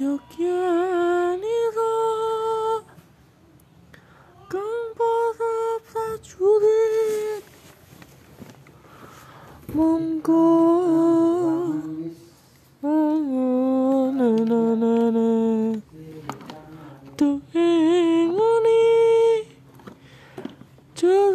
Eu quero Campada pra Julie Mongo To